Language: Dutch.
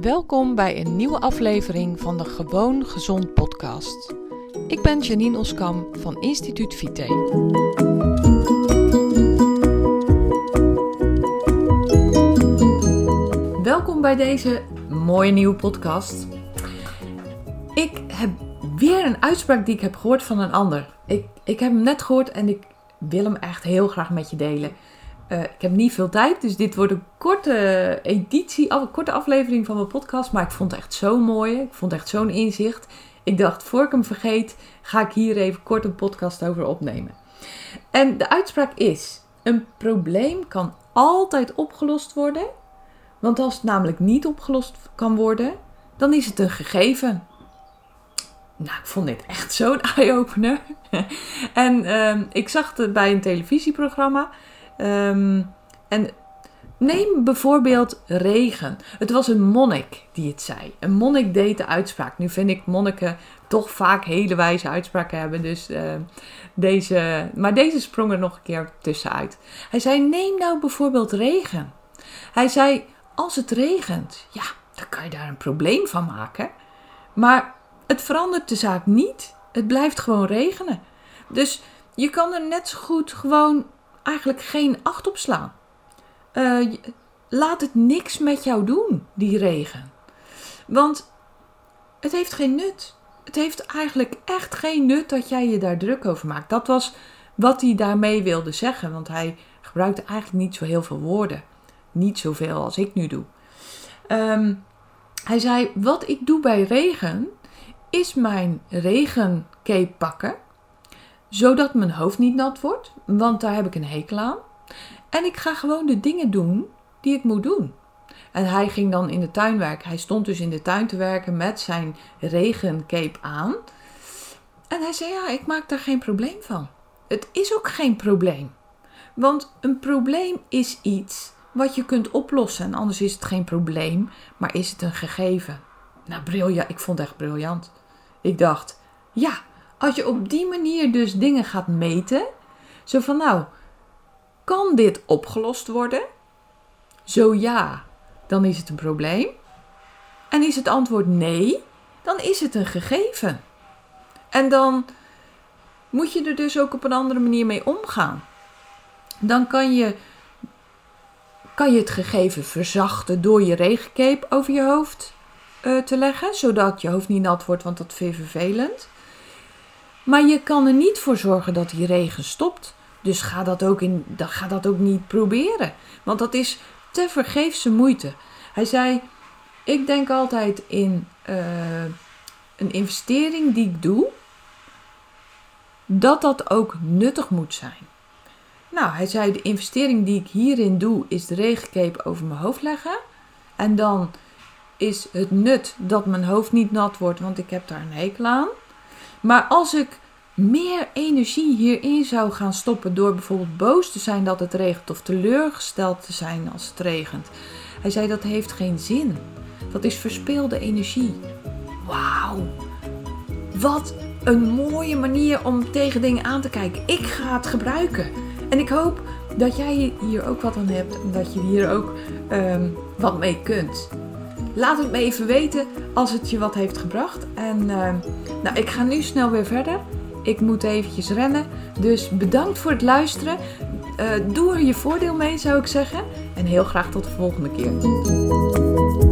Welkom bij een nieuwe aflevering van de Gewoon Gezond podcast. Ik ben Janine Oskam van Instituut Vite. Welkom bij deze mooie nieuwe podcast. Ik heb weer een uitspraak die ik heb gehoord van een ander. Ik, ik heb hem net gehoord en ik wil hem echt heel graag met je delen. Uh, ik heb niet veel tijd, dus dit wordt een korte editie, een korte aflevering van mijn podcast. Maar ik vond het echt zo mooi. Ik vond echt zo'n inzicht. Ik dacht, voor ik hem vergeet, ga ik hier even kort een podcast over opnemen. En de uitspraak is: een probleem kan altijd opgelost worden. Want als het namelijk niet opgelost kan worden, dan is het een gegeven. Nou, ik vond dit echt zo'n eye-opener. en uh, ik zag het bij een televisieprogramma. Um, en neem bijvoorbeeld regen. Het was een monnik die het zei. Een monnik deed de uitspraak. Nu vind ik monniken toch vaak hele wijze uitspraken hebben. Dus uh, deze, maar deze sprong er nog een keer tussenuit. Hij zei: Neem nou bijvoorbeeld regen. Hij zei: Als het regent, ja, dan kan je daar een probleem van maken. Maar het verandert de zaak niet. Het blijft gewoon regenen. Dus je kan er net zo goed gewoon eigenlijk geen acht op slaan. Uh, laat het niks met jou doen, die regen. Want het heeft geen nut. Het heeft eigenlijk echt geen nut dat jij je daar druk over maakt. Dat was wat hij daarmee wilde zeggen, want hij gebruikte eigenlijk niet zo heel veel woorden. Niet zoveel als ik nu doe. Um, hij zei: Wat ik doe bij regen, is mijn regencape pakken zodat mijn hoofd niet nat wordt, want daar heb ik een hekel aan. En ik ga gewoon de dingen doen die ik moet doen. En hij ging dan in de tuin werken. Hij stond dus in de tuin te werken met zijn regencape aan. En hij zei: Ja, ik maak daar geen probleem van. Het is ook geen probleem. Want een probleem is iets wat je kunt oplossen. En anders is het geen probleem, maar is het een gegeven. Nou, briljant. Ik vond het echt briljant. Ik dacht: Ja, als je op die manier dus dingen gaat meten, zo van nou, kan dit opgelost worden? Zo ja, dan is het een probleem. En is het antwoord nee, dan is het een gegeven. En dan moet je er dus ook op een andere manier mee omgaan. Dan kan je, kan je het gegeven verzachten door je regencape over je hoofd uh, te leggen, zodat je hoofd niet nat wordt, want dat vind je vervelend. Maar je kan er niet voor zorgen dat die regen stopt. Dus ga dat ook, in, ga dat ook niet proberen. Want dat is te vergeefse moeite. Hij zei: Ik denk altijd in uh, een investering die ik doe, dat dat ook nuttig moet zijn. Nou, hij zei: De investering die ik hierin doe, is de regencape over mijn hoofd leggen. En dan is het nut dat mijn hoofd niet nat wordt, want ik heb daar een hekel aan. Maar als ik meer energie hierin zou gaan stoppen door bijvoorbeeld boos te zijn dat het regent of teleurgesteld te zijn als het regent. Hij zei dat heeft geen zin. Dat is verspeelde energie. Wauw. Wat een mooie manier om tegen dingen aan te kijken. Ik ga het gebruiken. En ik hoop dat jij hier ook wat aan hebt en dat je hier ook um, wat mee kunt. Laat het me even weten als het je wat heeft gebracht. En uh, nou, ik ga nu snel weer verder. Ik moet eventjes rennen. Dus bedankt voor het luisteren. Uh, doe er je voordeel mee, zou ik zeggen. En heel graag tot de volgende keer.